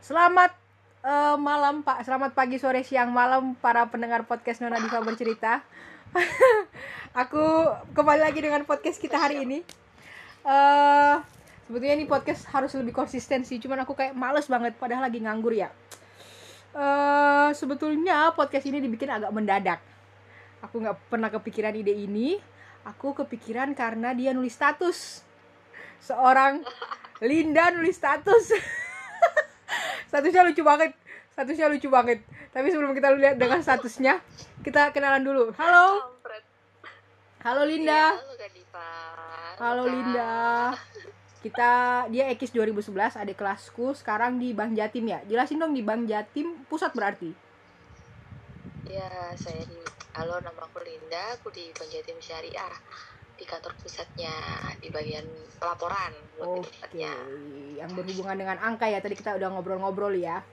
Selamat eh, malam Pak, selamat pagi, sore, siang, malam para pendengar podcast Nona Diva bercerita. Aku kembali lagi dengan podcast kita hari ini. eh sebetulnya ini podcast harus lebih konsisten sih, cuman aku kayak males banget padahal lagi nganggur ya. eh sebetulnya podcast ini dibikin agak mendadak. Aku nggak pernah kepikiran ide ini. Aku kepikiran karena dia nulis status. Seorang Linda nulis status. statusnya lucu banget. Statusnya lucu banget. Tapi sebelum kita lihat dengan statusnya, kita kenalan dulu. Halo. Halo Linda. Iya, halo. Linda. Kita dia Ekis 2011, adik kelasku sekarang di Bank Jatim ya. Jelasin dong di Bank Jatim pusat berarti. Ya, saya di Halo, nama aku Linda. Aku di Banjatim Syariah di kantor pusatnya di bagian pelaporan Oke, tepatnya. yang berhubungan dengan angka ya. Tadi kita udah ngobrol-ngobrol ya.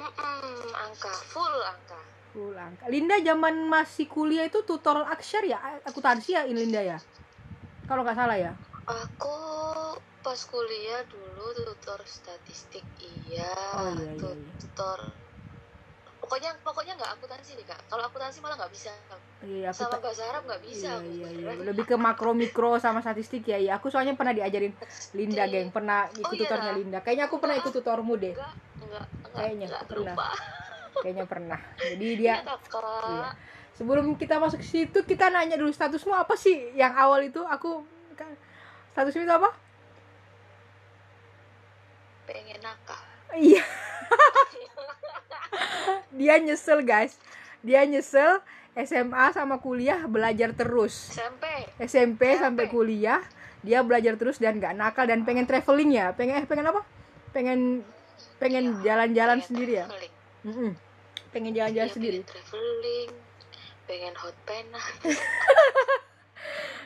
Mm-mm, angka full angka. Full angka. Linda zaman masih kuliah itu tutor aksar ya, akuntansi ya ini Linda ya. Kalau nggak salah ya. Aku pas kuliah dulu tutor statistik iya, Oh, iya, iya, iya. tutor pokoknya pokoknya nggak akuntansi nih kak. Kalau akuntansi malah nggak bisa. Iya, aku Sama bahasa Arab nggak bisa. iya, aku iya, iya. Lebih ke makro mikro sama statistik ya. Iya, aku soalnya pernah diajarin Linda, Pasti. geng. Pernah ikut Oh, iya. tutornya Linda. Kayaknya aku pernah ikut tutormu deh. Enggak, enggak, enggak, Kayaknya, enggak pernah. lupa. Kayaknya pernah. Jadi Iya, dia. Iya. Sebelum kita masuk ke situ, kita nanya dulu statusmu apa sih? Yang awal itu aku kan- statusmu itu apa? pengen nakal. Iya. Dia nyesel, guys. Dia nyesel SMA sama kuliah belajar terus. SMP. SMP SMP. sampai kuliah dia belajar terus dan nggak nakal dan pengen traveling ya. Pengen eh pengen apa? Pengen pengen Iya, jalan-jalan pengen sendiri ya. traveling. Mm-mm. Pengen jalan-jalan Iya, sendiri. pengen traveling, pengen hot pena.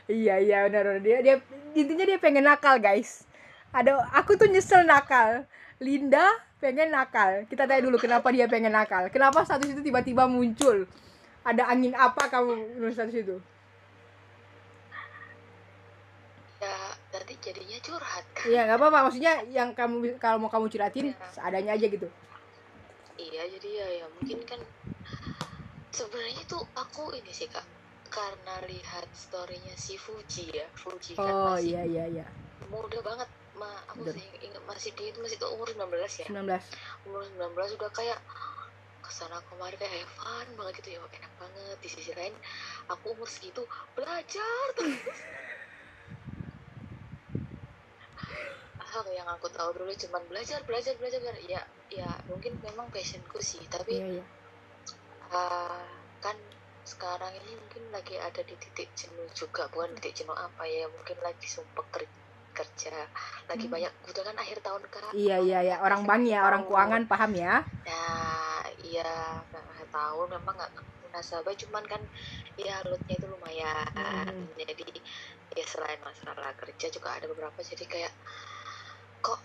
Iya iya benar benar. dia dia intinya dia pengen nakal guys. Ada aku tuh nyesel nakal. Linda pengen nakal. Kita tanya dulu kenapa dia pengen nakal. Kenapa status itu tiba-tiba muncul? Ada angin apa kamu nulis status itu? ya, nanti jadinya curhat kan. Iya nggak apa-apa. Maksudnya yang kamu kalau mau kamu curhatin Iya. seadanya aja gitu. Iya, jadi ya, ya mungkin kan sebenarnya tuh aku ini sih kak karena lihat storynya si Fuji ya Fuji kan Oh masih iya iya iya. muda banget ma aku sih ingat masih dia itu masih tuh umur 19 ya 19. umur 19 udah kayak ke sana kemari kayak have fun banget gitu ya enak banget di sisi lain aku umur segitu belajar terus hal yang aku tahu dulu cuman belajar belajar belajar belajar. ya ya mungkin memang passionku sih tapi Iya iya. ah, kan sekarang ini mungkin lagi ada di titik jenuh juga bukan titik jenuh apa ya mungkin lagi sumpah ker- kerja lagi Hmm. banyak kan akhir tahun kak Iya iya ya. Orang bank ya, orang keuangan paham ya. Nah, iya, nggak tahu memang nggak munasabah, cuman kan ya loadnya itu lumayan. Hmm. Jadi ya selain masalah kerja juga ada beberapa jadi kayak kok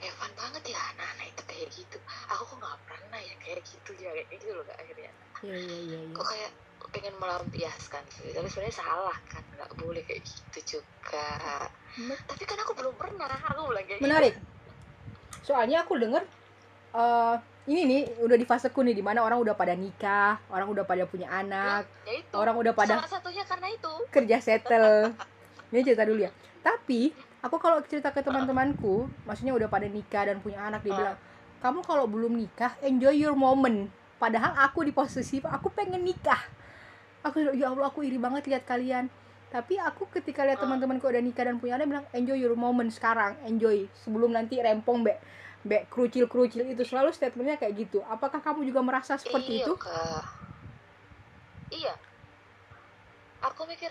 Evan banget ya, nah itu kayak gitu. Aku kok nggak pernah ya kayak gitu ya kayak gitu loh kak akhirnya. Iya iya iya. iya. Kok kayak pengen melampiaskan sih, tapi sebenarnya salah kan, nggak boleh kayak gitu juga. Tapi kan aku belum pernah, aku bilang kayak gitu. Menarik. Soalnya aku denger eh ini nih udah di faseku nih di mana orang udah pada nikah, orang udah pada punya anak, Ya itu. orang udah pada Salah satunya karena itu. kerja settle. Ini cerita dulu ya. Tapi aku kalau cerita ke teman-temanku, maksudnya udah pada nikah dan punya anak, dia Ah. bilang, kamu kalau belum nikah, enjoy your moment. Padahal aku di posisi aku pengen nikah. Aku bilang, ya Allah aku iri banget lihat kalian. Tapi aku ketika lihat Ah. teman-temanku udah nikah dan punya anak bilang enjoy your moment sekarang, enjoy sebelum nanti rempong be be kerucil-kerucil itu selalu statementnya kayak gitu. Apakah kamu juga merasa seperti iya, itu? Kak. Iya. Aku mikir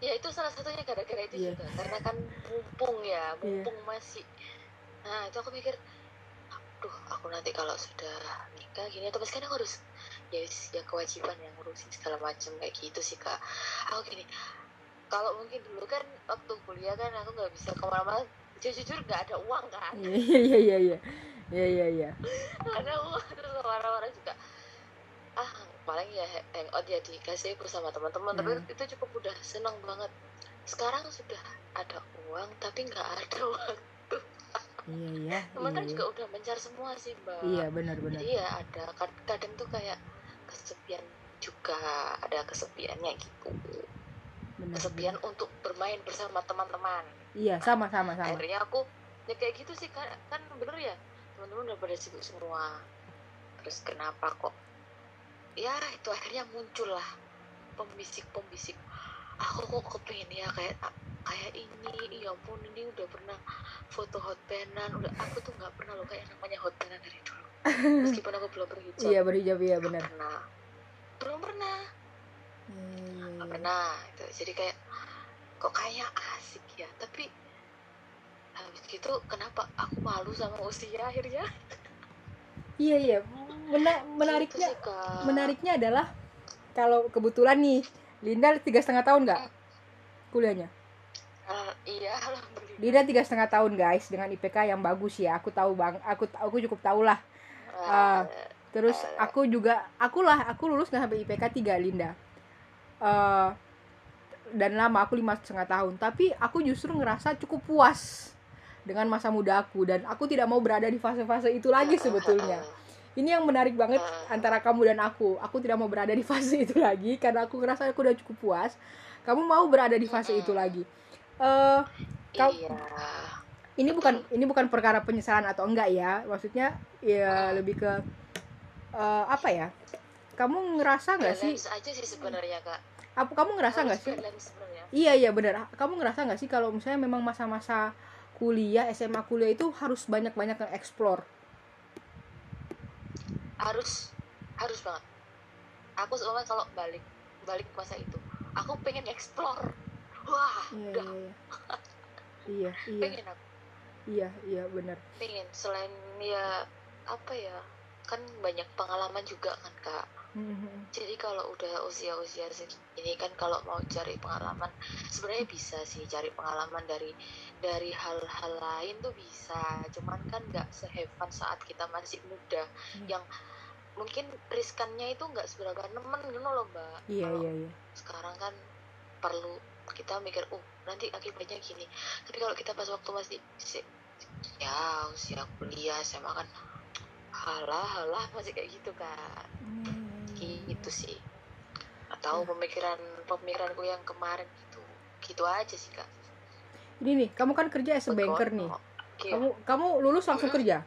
ya itu salah satunya gara-gara itu Iya. juga karena kan mumpung ya, mumpung masih. Nah, itu aku mikir aduh, aku nanti kalau sudah nikah gini atau kan aku harus ya, ya kewajiban yang ngurusin segala macam kayak gitu sih kak. Aku gini kalau mungkin dulu kan waktu kuliah kan aku nggak bisa ke mana-mana jujur nggak ada uang kan. Iya iya iya iya. Iya. Iya iya. ada uang terus orang-orang juga ah paling ya hangout ya dikasih bersama teman-teman. Tapi Hmm. itu cukup udah senang banget. Sekarang sudah ada uang tapi nggak ada waktu. Iya iya teman kan iya, juga udah mencar semua sih mbak. Iya benar-benar jadi ya ada kad- kadang tuh kayak kesepian juga ada kesepiannya gitu. Benar kesepian untuk bermain bersama teman-teman. Iya sama sama sama. Akhirnya aku ya kayak gitu sih kan kan bener ya teman-teman udah pada sibuk semua. Terus kenapa kok? Ya itu akhirnya muncul lah pembisik pembisik aku kok kepengen ya kayak kayak ini ya ampun ini udah pernah foto hot penan udah aku tuh nggak pernah loh kayak namanya hot penan dari dulu. Meskipun aku belum berhijab. Iya berhijab iya benar. Pernah. Belum pernah. Iya, iya, nggak iya. pernah gitu. jadi kayak kok kayak asik ya? Tapi habis gitu kenapa aku malu sama usia akhirnya? Iya iya. Mena- Gitu menariknya sih, Kak. menariknya adalah kalau kebetulan nih Linda tiga setengah tahun nggak? Kuliahnya? Al- iya Linda tiga setengah tahun guys dengan IPK yang bagus ya. Aku tahu bang aku aku cukup tahu lah. Ah, terus aku juga akulah aku lulus nggak sampai IPK 3 Linda. Eh, dan lama aku lima setengah tahun. Tapi aku justru ngerasa cukup puas dengan masa muda aku. Dan aku tidak mau berada di fase-fase itu lagi sebetulnya ini yang menarik banget antara kamu dan aku. Aku tidak mau berada di fase itu lagi karena aku ngerasa aku udah cukup puas. Kamu mau berada di fase itu lagi. Eh kau- iya. Ini bukan ini bukan perkara penyesalan atau enggak ya. Maksudnya ya lebih ke eh, apa ya? Kamu ngerasa nggak sih? Aja sih sebenarnya kak. Apa kamu ngerasa nggak sih? iya iya benar kamu ngerasa nggak sih kalau misalnya memang masa-masa kuliah SMA kuliah itu harus banyak-banyak nge-explore harus harus banget. Aku soalnya kalau balik balik ke masa itu aku pengen explore. Wah iya udah iya iya. Iya pengen aku. Iya iya benar. Pengen selain ya apa ya kan banyak pengalaman juga kan kak. Mhm. jadi kalau udah usia-usia segini kan kalau mau cari pengalaman sebenarnya bisa sih cari pengalaman dari dari hal-hal lain tuh bisa. Cuman kan nggak sehevan saat kita masih muda Hmm. yang mungkin riskannya itu nggak seberapa nemen gitu loh mbak. Iya Kalau iya iya. sekarang kan perlu kita mikir oh nanti akibatnya gini. Tapi kalau kita pas waktu masih si- ya usia kuliah SMA kan halah halah masih kayak gitu kan Hmm. gitu sih. Atau pemikiran pemikiranku yang kemarin gitu. Gitu aja sih kak. Ini nih kamu kan kerja as a banker nih. Oke. kamu kamu lulus langsung kerja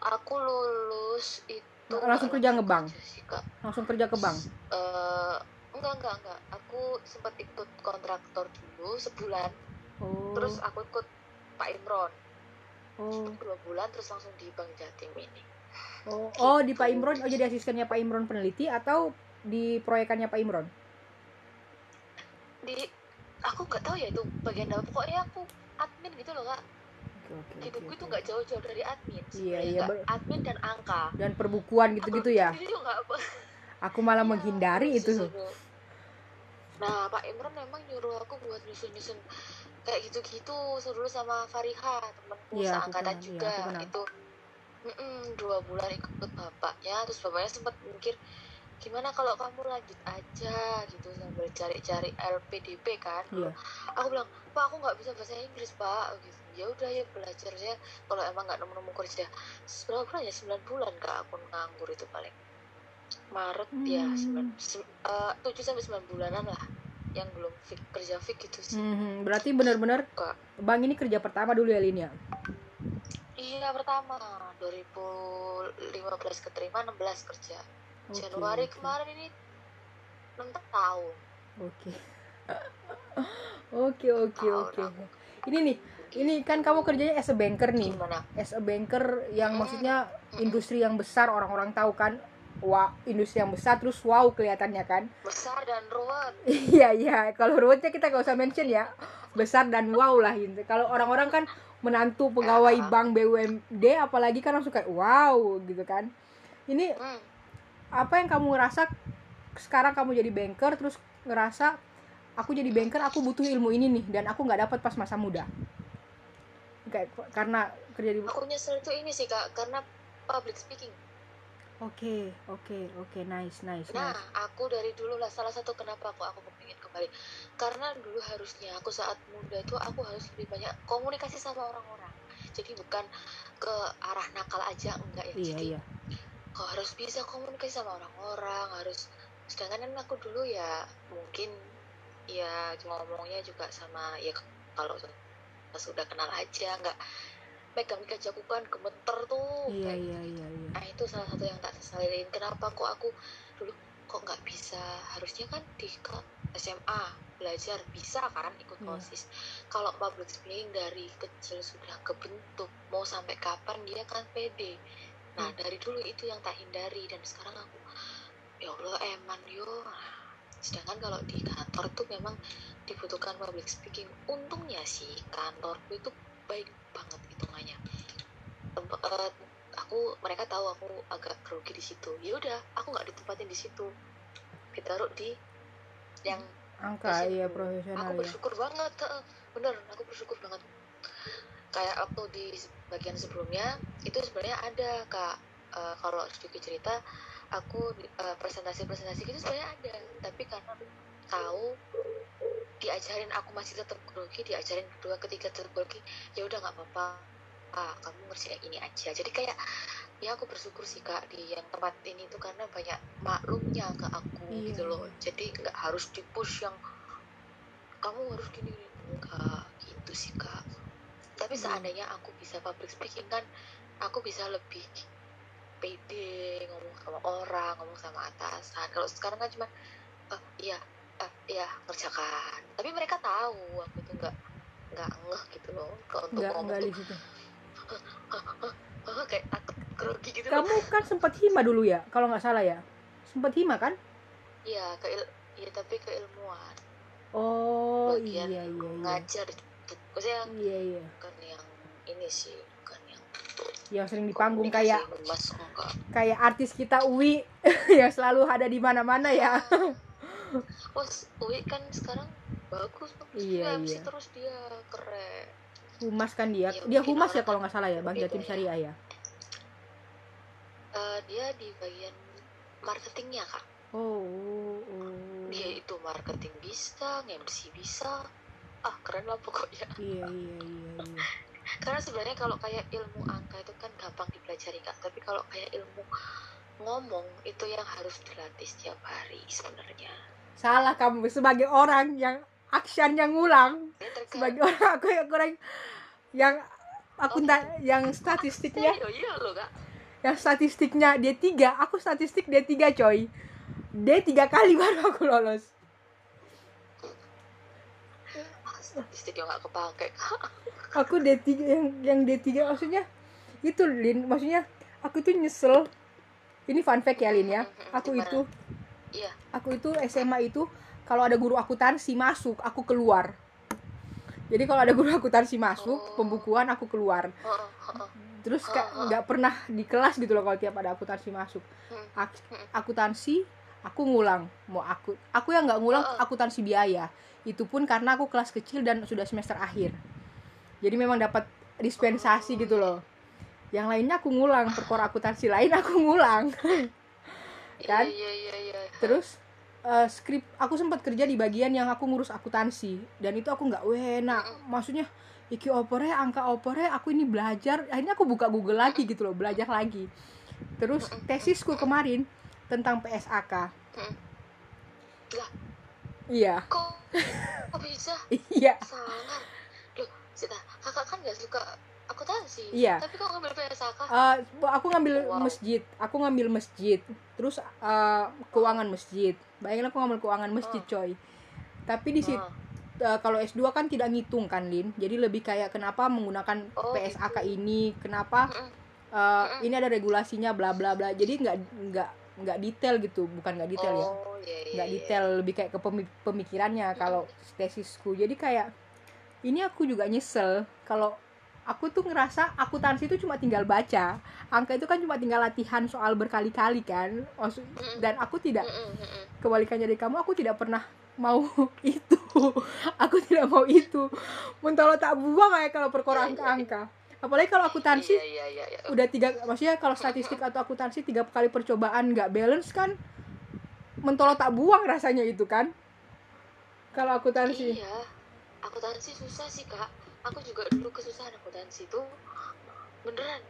aku lulus itu Langsung kerja ngebang? sih kak. Langsung kerja ke bank? Eh, enggak enggak enggak. Aku sempat ikut kontraktor dulu sebulan. Oh. Terus aku ikut Pak Imron. Oh. Dua bulan terus langsung di Bank Jatim ini Oh, oh di Pak Imron, oh jadi asistennya Pak Imron peneliti atau di proyekannya Pak Imron? di aku nggak tahu ya itu bagian apa pokoknya aku admin gitu loh kak Oke, oke, hidupku itu oke. nggak jauh-jauh dari admin Iya, iya, admin dan angka Dan perbukuan gitu-gitu ya. Aku malah Iya, menghindari itu. Nah, Pak Imron memang nyuruh aku buat nyusun-nyusun kayak gitu-gitu dulu sama Fariha, temanku aku seangkatan kenal, iya, juga. kenal. itu dua bulan ikut bapaknya, terus bapaknya sempat mikir gimana kalau kamu lanjut aja gitu sambil cari-cari LPDP kan. Iya. Aku bilang, Pak aku nggak bisa bahasa Inggris Pak. Gitu. Ya udah ya belajar ya. Kalau emang nggak nemu-nemu kerja, berapa bulan ya? 9 bulan kak aku nganggur itu paling. Maret ya Hmm. sembilan eh, tujuh sampai sembilan bulanan lah yang belum fix, kerja fix gitu sih Mhm, berarti benar-benar Kak. Bang ini kerja pertama dulu ya Lin ya? iya pertama 2015 keterima 16 kerja Oke, Januari oke. kemarin ini 6 tahun Oke. Oke, oke, oke. aku. Ini nih, ini kan kamu kerjanya as a banker nih. gimana As a banker yang Hmm. maksudnya Mm-mm. industri yang besar orang-orang tahu kan. Wah, industri yang besar terus wow kelihatannya kan. besar dan ruwet Iya iya, kalau ruwetnya kita gak usah mention ya. Besar dan wow lah gitu. Kalau orang-orang kan menantu pegawai Ah. bank BUMD apalagi kan langsung kayak wow gitu kan. Ini hmm. apa yang kamu ngerasa sekarang kamu jadi banker terus ngerasa aku jadi banker aku butuh ilmu ini nih dan aku nggak dapat pas masa muda. Kayak karena kerja di aku nyesel itu ini sih kak karena public speaking Oke, oke, oke, nice, nice, Nah, nice. aku dari dulu lah salah satu kenapa aku aku kepingin kembali. Karena dulu harusnya aku saat muda itu aku harus lebih banyak komunikasi sama orang-orang. jadi bukan ke arah nakal aja enggak ya iya jadi iya kau harus bisa komunikasi sama orang-orang harus sedangkan kan aku dulu ya mungkin ya ngomongnya juga sama ya kalau pas udah kenal aja nggak megang megang jago kan gemeter tuh iya iya iya iya. Nah itu salah satu yang tak sesalin kenapa kok aku dulu kok nggak bisa? Harusnya kan di SMA belajar bisa kan ikut Iya. konsis kalau public speaking dari kecil sudah kebentuk mau sampai kapan dia kan pede. Nah Hmm. dari dulu itu yang tak hindari dan sekarang aku ya Allah eman yo sedangkan kalau di kantor tuh memang dibutuhkan public speaking. Untungnya sih kantorku itu baik banget hitungannya. Temp- eh, aku mereka tahu aku agak grogi di situ. Ya udah aku nggak ditempatin di situ. Ditaruh di yang angka iya profesional aku ya bersyukur banget eh, bener aku bersyukur banget. Kayak waktu di bagian sebelumnya itu sebenarnya ada kak. Eh, kalau sedikit cerita aku eh, presentasi-presentasi gitu sebenarnya ada. Tapi karena tahu diajarin aku masih tetap grogi diajarin kedua ketiga tetap grogi ya udah nggak apa-apa. Ah, kamu ngerjain ini aja. Jadi kayak ya aku bersyukur sih kak di yang tempat ini tuh karena banyak maklumnya ke aku Iya. gitu loh. Jadi nggak harus di push yang kamu harus gini enggak gitu sih kak. Tapi Iya. seandainya aku bisa public speaking kan aku bisa lebih pede ngomong sama orang ngomong sama atasan. Kalau sekarang kan cuma "Eh, iya eh, iya ngerjakan tapi mereka tahu aku tuh nggak nggak ngeh gitu loh. Kalau untuk nggak ngomong di tuh "Hah, kayak takut grogi gitu loh. kamu kan sempat hima dulu ya kalau nggak salah ya? Sempat hima kan? Iya ke il iya tapi keilmuan oh iya Bagian iya iya. ngajar. Maksudnya iya iya. bukan yang ini sih yang sering di panggung kayak kayak artis kita Uwi yang selalu ada di mana-mana ya. Oh Uwi kan sekarang bagus Iya, MC iya. terus dia keren. Humas kan dia. Ya, dia humas ya kalau nggak salah ya bang Jatim ya. Syariah ya? Eh, dia di bagian marketingnya kak. Oh oh dia itu marketing bisa MC bisa. Ah keren lah pokoknya. Iya iya iya iya karena sebenarnya kalau kayak ilmu angka itu kan gampang dipelajari kak. Tapi kalau kayak ilmu ngomong itu yang harus dilatih setiap hari sebenarnya. Salah kamu sebagai orang yang action yang ngulang terkadang- sebagai orang aku yang orang yang aku nta- yang statistiknya oh iya loh kak. yang statistiknya dia tiga aku statistik dia tiga coy. Dia tiga kali baru aku lolos ah, statistik yang gak kepake. Aku D3 yang yang D3 maksudnya itu Lin. Maksudnya aku tuh nyesel. Ini fun fact ya Lin ya. Aku Gimana? itu iya. aku itu SMA itu kalau ada guru akuntansi masuk aku keluar. Jadi kalau ada guru akuntansi masuk Oh. pembukuan aku keluar. Oh, oh, terus kayak nggak pernah di kelas gitu loh kalau tiap ada akuntansi masuk. Hmm. Ak- Hmm. akuntansi aku ngulang mau aku aku yang nggak ngulang oh. akuntansi biaya. Itu pun karena aku kelas kecil dan sudah semester akhir. Jadi memang dapat dispensasi gitu loh. Yang lainnya aku ngulang perkara akuntansi lain aku ngulang. Kan? iya iya iya. Terus eh, skrip aku sempat kerja di bagian yang aku ngurus akuntansi dan itu aku nggak wena maksudnya iki opore angka opore aku ini belajar. Akhirnya aku buka Google lagi gitu loh belajar lagi. Terus tesisku kemarin tentang PSAK Hmm. Lah. iya. Kok kok bisa? Iya. Sangat loh Sita kakak kan gak suka akuntansi Iya. tapi kok ngambil PSAK Eh, aku ngambil Wow. masjid. Aku ngambil masjid. Terus eh, keuangan masjid. Bayangin aku ngambil keuangan masjid coy. Tapi di situ Ah. eh, kalau S2 kan tidak ngitung kan Lin? Jadi lebih kayak kenapa menggunakan Oh, PSAK gitu. ini? Kenapa Mm-mm. ini ada regulasinya bla bla bla. Jadi nggak nggak nggak detail gitu bukan nggak detail ya. Oh, iya, nggak iya. detail lebih kayak ke pemi- pemikirannya kalau tesisku. Jadi kayak ini aku juga nyesel kalau aku tuh ngerasa akuntansi itu cuma tinggal baca. Angka itu kan cuma tinggal latihan soal berkali-kali kan. Mm-mm. dan aku tidak Mm-mm, mm-mm. kebalikannya dari kamu aku tidak pernah mau itu. Aku tidak mau itu. Mentolo tak buang kayak kalau perkara Iya, iya, angka-angka apalagi kalau akuntansi iya iya iya. iya udah tiga maksudnya kalau statistik atau akuntansi tiga kali percobaan nggak balance kan mentolo tak buang rasanya itu kan. Kalau akuntansi. Iya akuntansi susah sih kak. Aku juga dulu kesusahan akuntansi itu beneran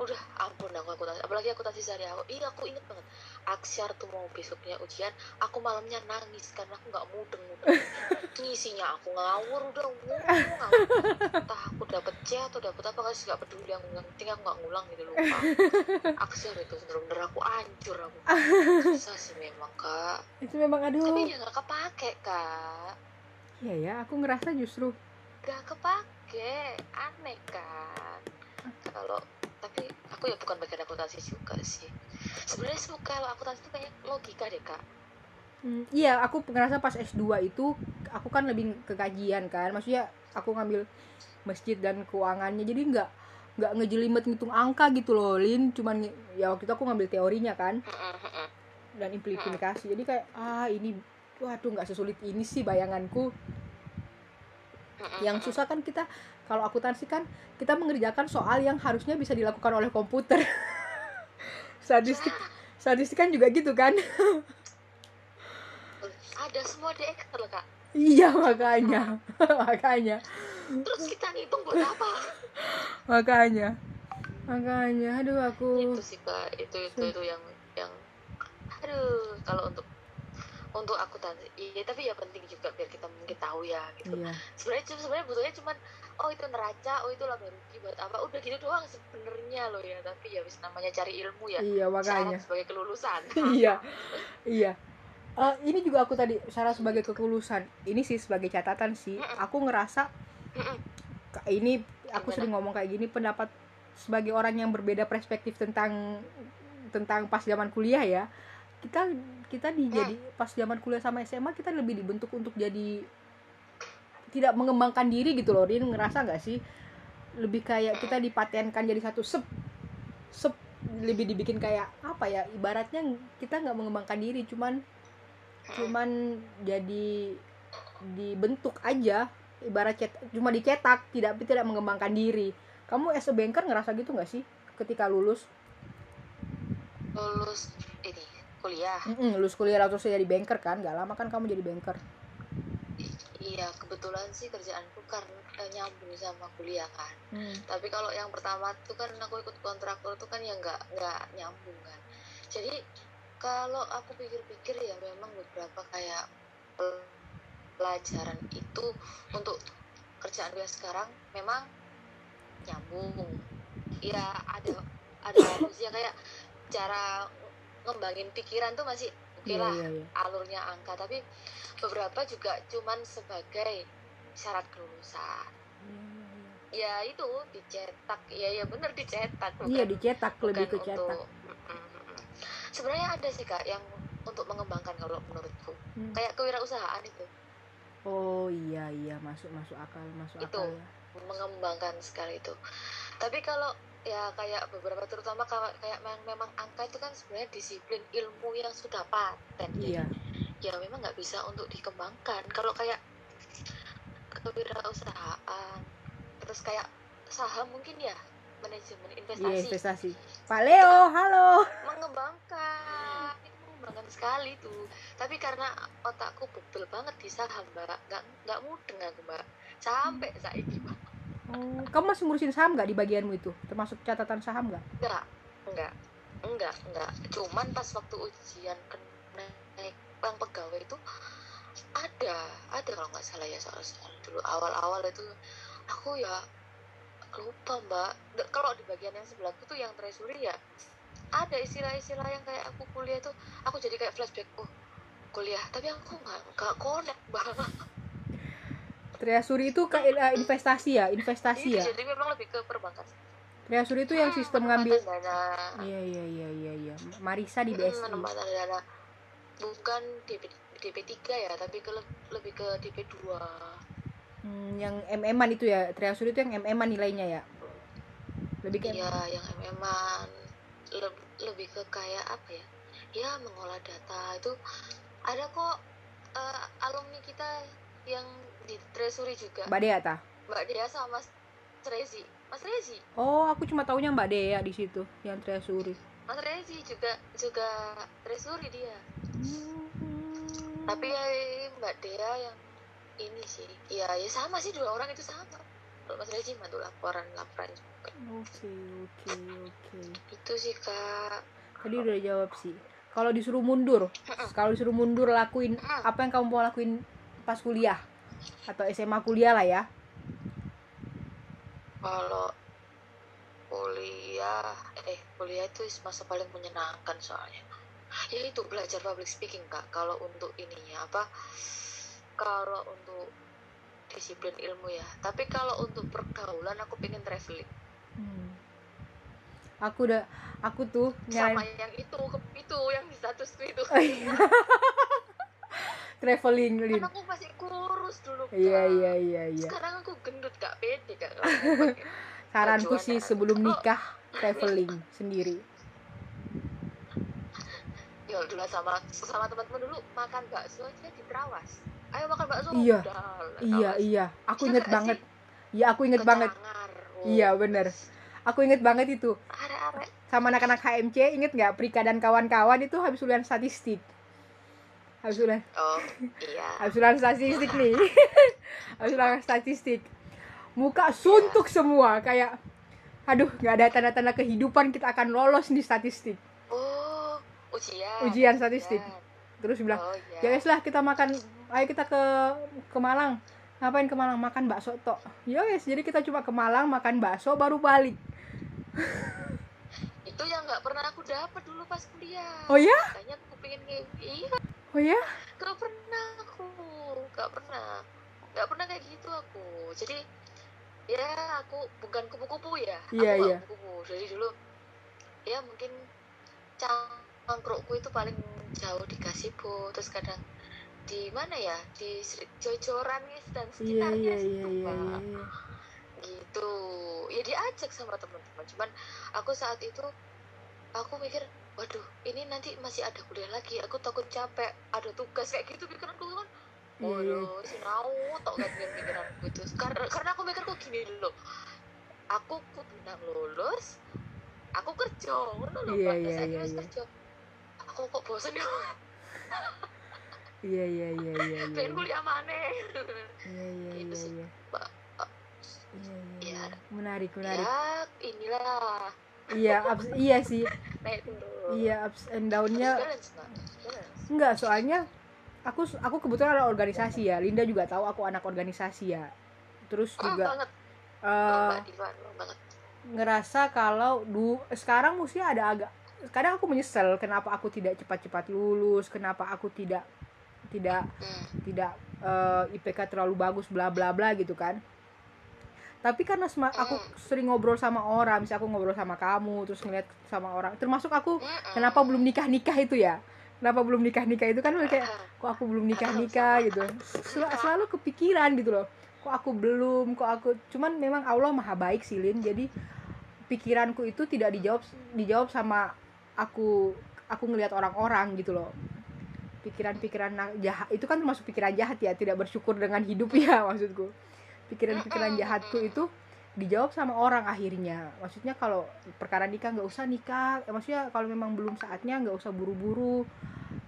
udah ampun aku akuntansi apalagi akuntansi sehari aku. Iya aku inget banget. Aksiar tuh mau besoknya ujian aku malamnya nangis karena aku nggak mudeng. Mudeng ngisinya aku ngawur udah ngawur ngawur. Entah aku dapet C atau dapet apa guys nggak peduli aku yang penting aku nggak ngulang gitu lupa. Aksiar itu bener-bener aku hancur aku. Susah sih memang kak. Itu memang aduh. Tapi ya nggak kepake kak. Iya ya aku ngerasa justru nggak kepake. Aneh kan? Kalau tapi aku ya bukan bagian akuntansi juga sih sebenarnya suka kalau akuntansi itu kayak logika deh kak Hmm, iya, aku ngerasa pas S2 itu aku kan lebih ke kajian kan. Maksudnya aku ngambil masjid dan keuangannya. Jadi nggak nggak ngejelimet ngitung angka gitu loh, Lin. Cuman ya waktu itu aku ngambil teorinya kan dan implikasi. Jadi kayak ah ini waduh nggak sesulit ini sih bayanganku. Yang susah kan kita kalau akuntansi kan kita mengerjakan soal yang harusnya bisa dilakukan oleh komputer. statistik statistik kan juga gitu kan. ada semua di Excel kak Iya makanya, makanya, terus kita ngitung buat apa makanya, makanya. Aduh aku. itu sih kak itu itu itu yang yang aduh kalau untuk untuk akuntansi iya tapi ya penting juga biar kita mungkin tahu ya gitu Iya, sebenarnya sebenarnya butuhnya cuman oh itu neraca oh itu laba rugi buat apa udah gitu doang sebenarnya loh ya tapi ya wis namanya cari ilmu ya iya makanya. syarat sebagai kelulusan iya, iya. Eh, ini juga aku tadi syarat sebagai kekulusan. Ini sih sebagai catatan sih. Aku ngerasa Mm-mm. ini aku Gimana? sering ngomong kayak gini pendapat sebagai orang yang berbeda perspektif tentang tentang pas zaman kuliah ya. Kita kita dijadi pas zaman kuliah sama SMA kita lebih dibentuk untuk jadi tidak mengembangkan diri gitu loh. Rin ngerasa nggak sih? Lebih kayak kita dipatenkan jadi satu sep sep lebih dibikin kayak apa ya? Ibaratnya kita nggak mengembangkan diri cuman cuman jadi dibentuk aja. Ibarat cet cuma dicetak tidak tidak mengembangkan diri. Kamu as a banker ngerasa gitu nggak sih? Ketika lulus? Lulus ini kuliah. Mm-mm, lulus kuliah lalu terus jadi banker kan? Nggak lama kan kamu jadi banker iya kebetulan sih kerjaanku karena eh, nyambung sama kuliah kan. Hmm. tapi kalau yang pertama tuh kan aku ikut kontraktor tuh kan ya nggak nggak nyambung kan. Jadi kalau aku pikir-pikir ya memang beberapa kayak pel- pelajaran itu untuk kerjaan gue sekarang memang nyambung. Ya ada ada harusnya kayak cara ngembangin pikiran tuh masih oke Iya, lah iya, iya. alurnya angka tapi beberapa juga cuman sebagai syarat kelulusan ya itu dicetak ya ya bener dicetak iya dicetak lebih ke bukan cetak untuk Mm, mm, mm. sebenarnya ada sih kak yang untuk mengembangkan kalau menurutku Hmm. kayak kewirausahaan itu oh iya iya masuk masuk akal masuk Itu. akal ya. mengembangkan sekali itu tapi kalau ya kayak beberapa terutama kayak memang, memang angka itu kan sebenarnya disiplin ilmu yang sudah paten iya. ya memang nggak bisa untuk dikembangkan. Kalau kayak kewirausahaan terus kayak saham mungkin ya manajemen iya investasi. Investasi Pak Leo halo. mengembangkan. Itu mengembangkan sekali tuh. Tapi karena otakku bebel banget di saham mbak. Nggak nggak mudeng aku mbak. Sampai ini mbak kamu masih ngurusin saham nggak di bagianmu itu? Termasuk catatan saham nggak? Enggak enggak enggak enggak cuman pas waktu ujian naik bank pegawai itu ada ada kalau nggak salah ya soal soal dulu. Awal-awal itu aku ya lupa mbak. Kalau di bagian yang sebelahku tuh yang treasury ya ada istilah-istilah yang kayak aku kuliah tuh aku jadi kayak flashback oh kuliah. Tapi aku nggak nggak connect banget treasury itu kayak eh, investasi ya investasi ya? jadi memang lebih ke perbankan. Treasury itu yang Hmm, sistem ngambil iya iya iya iya iya. Marisa di BSI penempatan dana. Bukan DP DP3 ya tapi ke lebih ke DP2 Hmm, yang MM-an itu ya? Treasury itu yang MM-an nilainya ya? Lebih ke iya yang MM-an Le- lebih ke kayak apa ya? Ya mengolah data. Itu ada kok eh, alumni kita yang di treasury juga. Mbak Dea ta? Mbak Dea sama Mas Rezi. Mas Rezi? Oh aku cuma taunya Mbak Dea di situ yang treasury Mas Rezi juga juga treasury dia. Tapi ya Mbak Dea yang ini sih. Ya ya sama sih dua orang itu sama. Kalau Mas Rezi bantu laporan laporan juga. Oke oke oke. Itu sih kak. Tadi udah jawab sih. Kalau disuruh mundur kalau disuruh mundur lakuin apa yang kamu mau lakuin pas kuliah atau SMA kuliah lah ya? Kalau kuliah eh kuliah itu masa paling menyenangkan soalnya. Ya itu belajar public speaking kak. Kalau untuk ininya apa kalau untuk disiplin ilmu ya. Tapi kalau untuk pergaulan aku pengen traveling. Hmm. aku udah aku tuh sama nyalain yang itu itu yang di statusku itu. Oh, iya. traveling Lin. Kan aku masih kak iya iya iya iya. Sekarang aku gendut kak. Pede kak. Saranku sih sebelum Oh. nikah traveling sendiri. Ya dulu sama sama teman-teman dulu makan bakso aja di terawas ayo makan bakso Iya. udah iya iya. Aku inget banget. sih? iya aku inget banget. Oh. iya bener. Aku inget banget itu. Arek-arek. Sama anak-anak HMC inget nggak? Prika dan kawan-kawan itu habis ulian statistik habis ulian oh iya. Statistik nih. Habis ulian statistik. Muka suntuk semua kayak aduh nggak ada tanda-tanda kehidupan kita akan lolos nih statistik. Oh ujian. Ujian statistik. Ujian. terus bilang oh ya iya wes lah kita makan ayo kita ke ke Malang. Ngapain ke Malang? Makan bakso tok. Ya wes jadi kita cuma ke Malang makan bakso baru balik. Itu yang nggak pernah aku dapat dulu pas kuliah. Oh ya makanya aku pengen nge- iya oh ya? Nggak pernah aku nggak pernah. Nggak pernah kayak gitu aku. Jadi ya aku bukan kupu-kupu ya. Iya, aku nggak iya. kupu-kupu. Dari dulu ya mungkin cangkrukku itu paling jauh di Gazebo terus kadang di mana ya? Di Jojoran guys dan iya sekitarnya iya iya situ Pak. iya, iya. gitu. Ya diajak sama teman-teman. Cuman aku saat itu aku mikir waduh ini nanti masih ada kuliah lagi. Aku takut capek ada tugas kayak gitu pikiranku kan Iya, waduh sinau tok kan dengan pikiranku itu. Karena karena aku mikirku gini loh aku kudu lulus aku kerja ngono lho Saiki iya, wis iya. kerja. Aku kok bosan ya iya iya iya iya iya pengen kuliah iya iya Gitu iya. Iya iya Ya. iya. menarik menarik ya inilah iya ups, iya sih. Naik turun. Iya ups and downnya enggak soalnya aku aku kebetulan ada organisasi ya. Linda juga tahu aku anak organisasi ya. Terus Oh, juga banget. banget ngerasa kalau du sekarang mesti ada agak kadang aku menyesal kenapa aku tidak cepat-cepat lulus kenapa aku tidak tidak hmm. tidak eh, IPK terlalu bagus bla bla bla gitu kan tapi karena aku sering ngobrol sama orang misalnya aku ngobrol sama kamu terus ngeliat sama orang termasuk aku Mm-mm. kenapa belum nikah nikah itu ya? Kenapa belum nikah nikah itu? Kan kayak kok aku belum nikah nikah gitu. Sel- selalu kepikiran gitu loh. Kok aku belum kok aku cuman memang Allah maha baik sih Lin. Jadi pikiranku itu tidak dijawab dijawab sama aku aku ngelihat orang-orang gitu loh. Pikiran-pikiran jahat itu kan termasuk pikiran jahat ya tidak bersyukur dengan hidup ya maksudku pikiran-pikiran jahatku itu dijawab sama orang akhirnya. Maksudnya kalau perkara nikah nggak usah nikah Eh, maksudnya kalau memang belum saatnya nggak usah buru-buru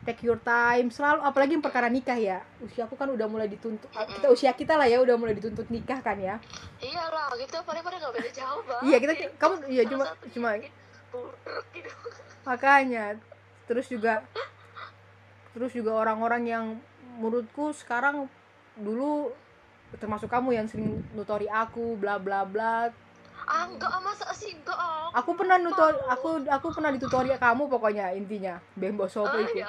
take your time selalu apalagi yang perkara nikah ya. Usia aku kan udah mulai dituntut kita usia kita lah ya udah mulai dituntut nikah kan ya. Iyalah gitu paling paling nggak beda jauh. Iya, kita- Gitu. kamu- iya, Salah cuma- cuma- buruk gitu. Makanya terus juga terus juga orang-orang yang menurutku sekarang dulu termasuk kamu yang sering nutori aku bla bla bla. Ah enggak ah, masa sih enggak ah? Aku pernah nutor aku aku pernah ditutori kamu pokoknya intinya. Bembo sopo Ah, itu. ya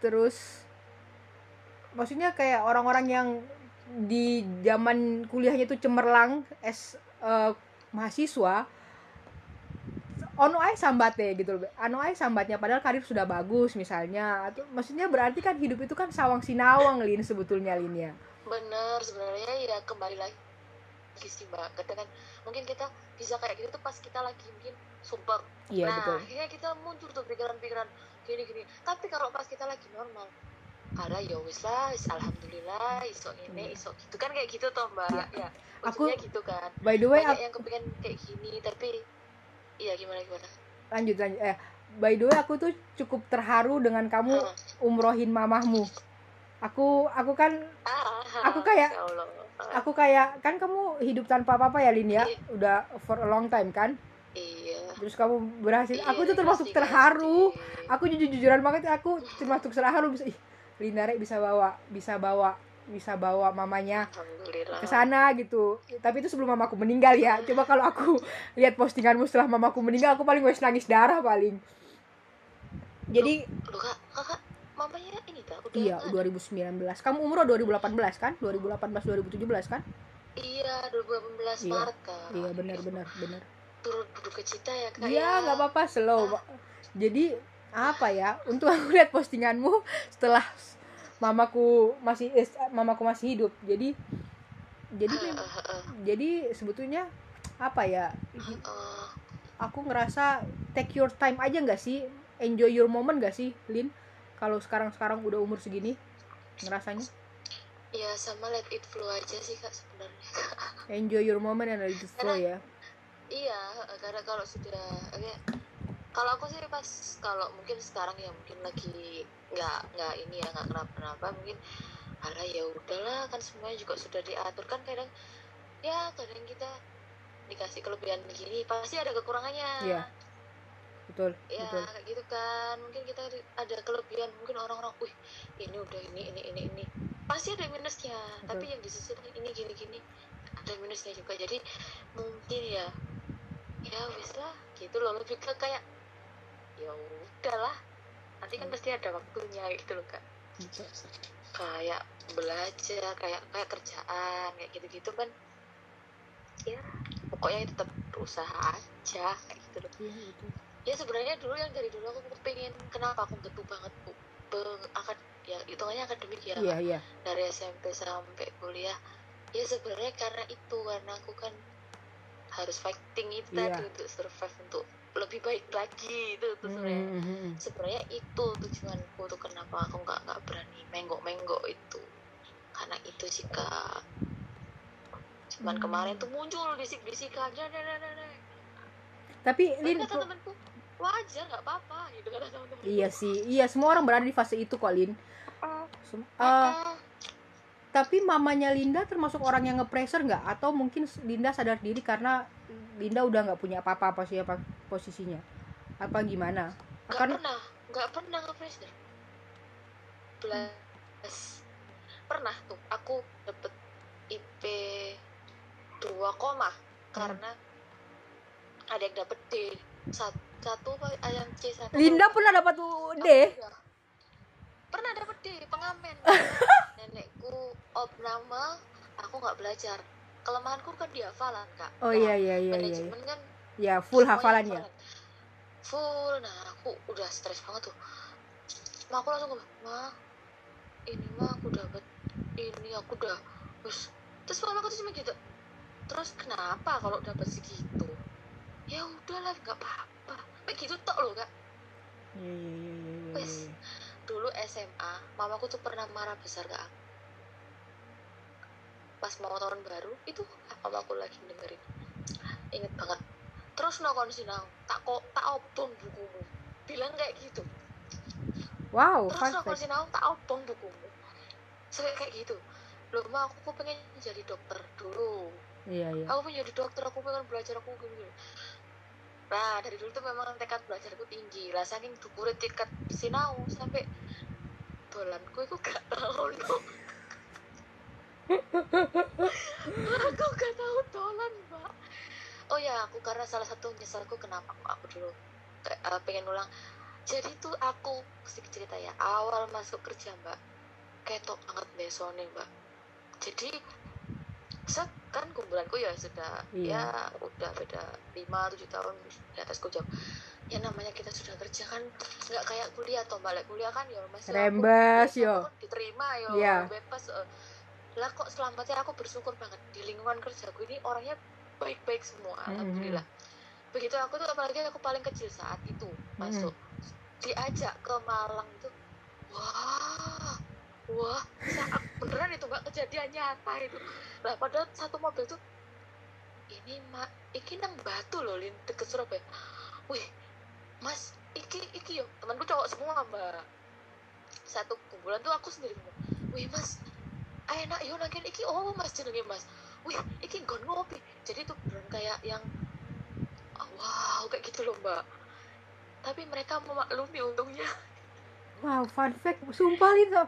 terus maksudnya kayak orang-orang yang di zaman kuliahnya itu cemerlang es eh, mahasiswa ono ae sambate gitu loh. Ono ae sambatnya padahal karir sudah bagus misalnya. Atau maksudnya berarti kan hidup itu kan sawang sinawang lin sebetulnya lin ya bener sebenarnya ya kembali lagi sih mbak. Kan mungkin kita bisa kayak gitu tuh pas kita lagi mungkin sumpah iya nah betul. akhirnya kita muncul tuh pikiran-pikiran gini gini. Tapi kalau pas kita lagi normal ala ya wis lah wis alhamdulillah isok ini Iya. isok gitu. Kan kayak gitu toh mbak. Iya. ya Aku- gitu kan. by the way banyak aku, yang kepengen kayak gini tapi iya gimana gimana? Lanjut lanjut. Eh by the way aku tuh cukup terharu dengan kamu umrohin mamahmu aku aku kan ah, Aku kayak- ya Allah. aku kayak kan kamu hidup tanpa apa-apa ya Lin ya? Iya. udah for a long time kan? Iya. Terus kamu berhasil. Iya, aku tuh termasuk tiga terharu. Aku jujur jujuran banget aku termasuk terharu. Bisa ih Linda Rek bisa bawa bisa bawa bisa bawa mamanya ke sana gitu. Tapi itu sebelum mamaku meninggal ya. Coba kalau aku lihat postinganmu setelah mamaku meninggal aku paling wes nangis darah paling. Jadi lu kak kakak mamanya ini udah iya nggak? 2019 kamu umur 2018 kan? 2018 2017 kan? Iya 2018 Iya. Maret iya benar benar benar. Turun duka cita ya kak iya ya. nggak apa-apa slow. Pak. jadi apa ya? Untuk aku lihat postinganmu setelah mamaku masih eh, mamaku masih hidup. Jadi jadi eh, eh, eh. jadi sebetulnya apa ya? Eh, aku ngerasa take your time aja nggak sih? Enjoy your moment gak sih Lin kalau sekarang sekarang udah umur segini ngerasanya? Ya sama let it flow aja sih kak sebenarnya. Enjoy your moment and let it flow ya. iya eh, karena kalau sudah kayak kalau aku sih pas kalau mungkin sekarang ya mungkin lagi nggak nggak ini ya nggak kenapa-napa mungkin alah ya udahlah kan semuanya juga sudah diatur. Kan kadang ya kadang kita dikasih kelebihan begini pasti ada kekurangannya. Iya. Betul ya betul. kayak gitu kan. Mungkin kita ada kelebihan. Mungkin orang-orang wih ini udah ini ini ini ini. Pasti ada minusnya. Tapi yang di sisi lain ini gini gini. Ada minusnya juga. Jadi mungkin ya ya wis lah. Gitu loh. Lebih ke kayak ya udahlah nanti kan Hmm. pasti ada waktunya gitu loh kak. Betul. kayak belajar kayak kayak kerjaan kayak gitu gitu kan. Ya pokoknya tetap berusaha aja kayak gitu loh. Iya, betul. Ya sebenarnya dulu yang dari dulu aku pengen kenapa aku getu banget bu akad ya hitungannya akademik ya iya iya dari SMP sampai kuliah ya sebenarnya karena itu karena aku kan harus fighting itu Iya. tadi untuk survive untuk lebih baik lagi itu tuh sebenarnya Mm, mm, mm. sebenarnya itu tujuanku tuh kenapa aku nggak nggak berani menggok menggok itu karena itu sih kak cuman Hmm. kemarin tuh muncul bisik bisik aja nah, nah, nah, nah. tapi Lin kata temanku wajar nggak apa-apa gitu kata teman-teman. Iya sih iya semua orang berada di fase itu kok Lin Sem- eh, tapi mamanya Linda termasuk orang yang nge-pressure nggak? Atau mungkin Linda sadar diri karena Linda udah nggak punya apa-apa apa siapa posisinya? Apa gimana? Nggak kan pernah nggak pernah nge-pressure belas pernah tuh aku dapet IP 2 koma karena ada yang dapet D satu, satu apa yang C satu Linda pernah dapat D? Iya. pernah dapet D pengamen. Nenekku opnama aku nggak belajar. Kelemahanku kan di hafalan kak. Oh Nah, iya iya iya. iya manajemen kan ya full semuanya hafalan ya? full nah aku udah stres banget tuh. Ma aku langsung ngomong ma ini mah aku dapat ini aku udah terus terus mama aku tuh cuma gitu terus kenapa kalau dapat segitu ya udahlah nggak apa-apa. Kayak gitu tok loh kak. Iya, iya, iya, Wes. dulu SMA mamaku tuh pernah marah besar ke aku pas mau tahun baru itu mamaku lagi dengerin? Inget banget. Terus no sinau tak kok tak obong bukumu. Bilang kayak gitu. Wow terus no fact. sinau tak obong bukumu. Sampai kayak gitu. Loh ma aku pengen jadi dokter dulu. Iya iya. Aku pengen jadi dokter aku pengen belajar aku gini gini nah dari dulu tuh memang tekad belajarku tinggi. Lah saking dukure tekad sinau sampai dolanku itu gak tahu loh aku gak tahu dolan mbak. Oh ya aku karena salah satu nyesalku kenapa kok aku dulu eh, pengen ulang. Jadi tuh aku sedikit cerita ya awal masuk kerja mbak ketok banget besone mbak. Jadi set kan kumpulanku ya sudah Iya. ya udah beda 5 7 tahun di atasku jauh ya namanya kita sudah kerja kan nggak kayak kuliah toh balik kuliah kan ya masih Rembes, yo. aku diterima yo Iya. bebas eh. lah kok selamatnya aku bersyukur banget di lingkungan kerjaku ini orangnya baik-baik semua Mhm. alhamdulillah begitu aku tuh apalagi aku paling kecil saat itu masuk diajak ke Malang itu wah wah saat beneran itu mbak? Kejadian nyata itu. Lah padahal satu mobil tuh ini mak iki nang batu loh lin deket Surabaya. Wih mas iki iki yo temanku cowok semua mbak. Satu kumpulan tuh aku sendiri ngomong wih mas enak yo nangin. Iki oh mas jenenge mas. Wih iki gon ngopi. Jadi tuh beneran kayak yang oh, wow kayak gitu loh mbak. Tapi mereka memaklumi untungnya. Wow fun fact sumpah itu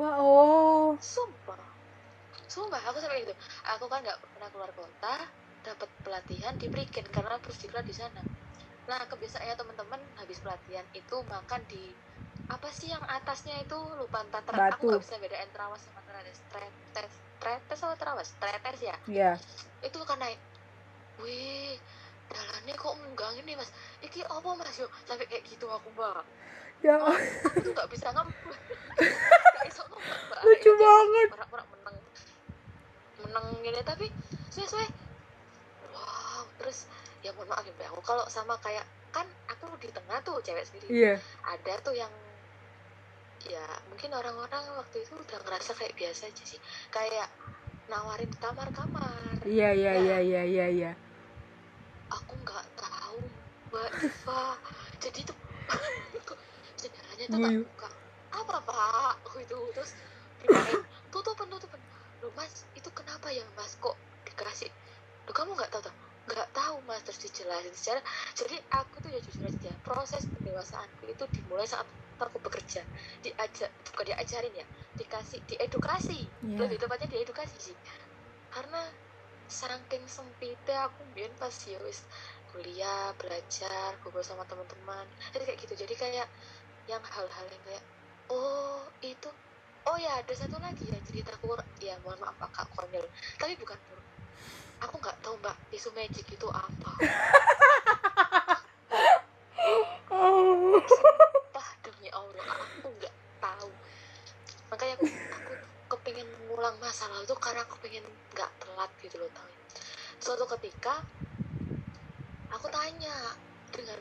wah oh. Sumpah. Sumpah aku sampai gitu. Aku kan nggak pernah keluar kota dapat pelatihan di Priken karena pusdiklat di sana. Nah kebiasaannya teman-teman habis pelatihan itu makan di apa sih yang atasnya itu? Lupa entah ter- aku nggak bisa bedain terawas sama terawas tretes tretes atau terawas tretes ya? Ya itu kan naik. Wih jalannya kok enggang ini mas? Iki apa mas? Yo sampai kayak gitu aku mbak ya. Aku tuh nggak bisa mbak lucu banget. pernah menang menang gini. Tapi sesuai wow terus ya mohon maaf ya aku kalau sama kayak kan aku di tengah tuh cewek sendiri. Iya. Ada tuh yang ya mungkin orang-orang waktu itu udah ngerasa kayak biasa aja sih. Kayak nawarin kamar-kamar. Iya iya iya iya iya iya. Aku nggak tahu mbak Iva. Jadi tuh jendelanya tuh tak buka apa pak? Itu terus dimain tutupin tutupin lo mas itu kenapa ya mas? Kok dikasih? Lo kamu nggak tahu tuh nggak tahu mas. Terus dijelasin secara jadi aku tuh ya jujur aja proses pendewasaanku itu dimulai saat aku bekerja. Diajar bukan diajarin ya dikasih diedukasi. Iya. lebih tepatnya diedukasi sih. Karena saking sempitnya aku biar pas ya wis kuliah belajar ngobrol sama teman-teman jadi kayak gitu. Jadi kayak yang hal-hal yang kayak oh itu oh ya ada satu lagi ya ceritaku ya mohon maaf agak konyol. Tapi bukan buruk aku nggak tahu mbak tisu magic itu apa. Sumpah demi Allah aku nggak tahu. Makanya aku aku kepengen mengulang masa lalu tuh karena aku pengen nggak telat gitu loh tahu suatu ketika aku tanya dengan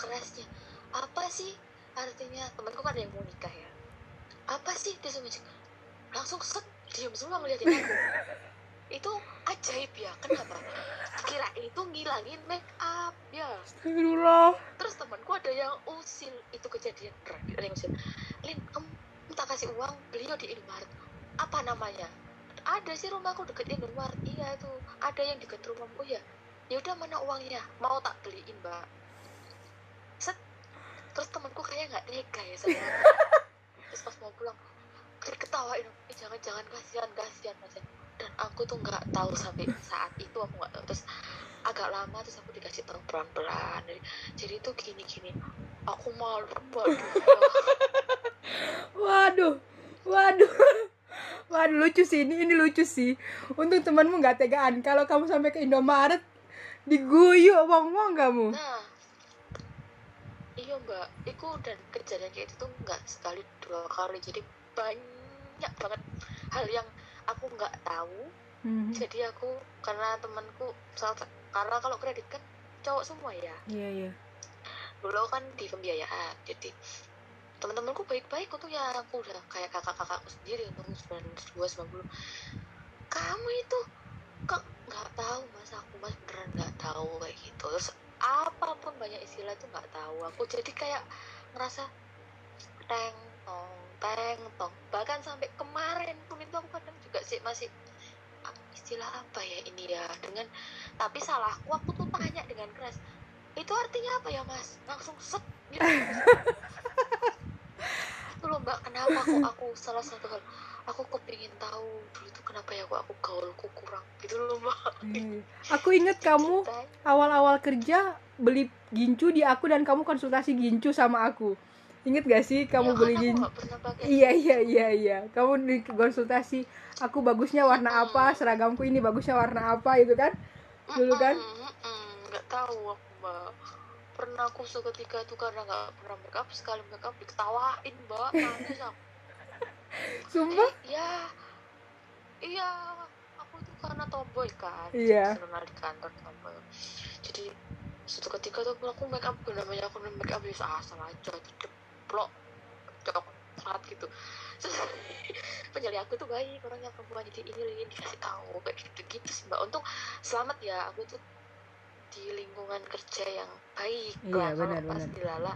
kerasnya apa sih artinya temanku kan ada yang mau nikah ya. Apa sih? Tisu magic langsung set diam semua ngeliatin aku. Itu ajaib ya kenapa? Kira itu ngilangin make up ya. Astagfirullah. Terus temanku ada yang usil itu kejadian ada yang usil. Lin kamu minta kasih uang beliau di Indomaret. Apa namanya? Ada sih rumahku deket Indomaret. Iya itu ada yang deket rumahmu ya. Ya udah mana uangnya? Mau tak beliin mbak terus temanku kayak nggak tega ya sama terus pas mau pulang diketawain eh, jangan jangan kasihan kasihan kasihan dan aku tuh nggak tahu sampai saat itu aku nggak tahu. Terus agak lama terus aku dikasih tahu pelan pelan jadi, jadi tuh gini gini aku malu. Waduh waduh. Waduh waduh lucu sih ini ini lucu sih. Untung temanmu nggak tegaan. Kalau kamu sampai ke Indomaret diguyu omong-omong kamu. Nah mbak itu dan kejadian kayak itu tuh nggak sekali dua kali. Jadi banyak banget hal yang aku nggak tahu. Mhm. jadi aku karena temanku salah karena kalau kredit kan cowok semua ya. Iya iya. Dulu kan di pembiayaan. Jadi teman-temanku baik-baik untuk ya. Aku udah kayak kakak-kakakku sendiri umur 92 90 kamu itu kok nggak tahu mas? Aku mas beneran nggak tahu kayak gitu. Terus apa pun banyak istilah itu nggak tahu aku. Jadi kayak ngerasa teng tong teng tong. Bahkan sampai kemarin pun itu aku kadang juga sih masih "Ah, istilah apa ya ini ya? Dengan tapi salahku aku tuh tanya dengan keras itu artinya apa ya mas? Langsung set gitu itu loh mbak kenapa aku aku salah satu hal. Aku kepingin tahu dulu tuh kenapa ya kok aku gaulku kurang gitu loh mbak. Iya. aku inget kamu awal-awal kerja beli gincu di aku dan kamu konsultasi gincu sama aku. Inget gak sih kamu Ya, beli kan aku gincu iya iya iya iya. Kamu di konsultasi aku bagusnya warna apa seragamku ini bagusnya warna apa itu kan? Dulu kan? Mm-mm, mm-mm, nggak tahu aku mbak pernah aku seketika itu karena nggak pernah make up sekali make up diketawain mbak. Nangis aku. Sumpah? Eh, ya iya aku tuh karena tomboy kan. Iya. kenal di kantor tomboy. Jadi suatu ketika tuh aku make up namanya aku make up biasa asal aja ceplok coklat gitu. Terus penyali aku tuh baik orangnya perempuan jadi ini ini dikasih tahu kayak gitu gitu sih mbak. Untung selamat ya aku tuh di lingkungan kerja yang baik Iya, lah kalau benar, pas benar. di Lala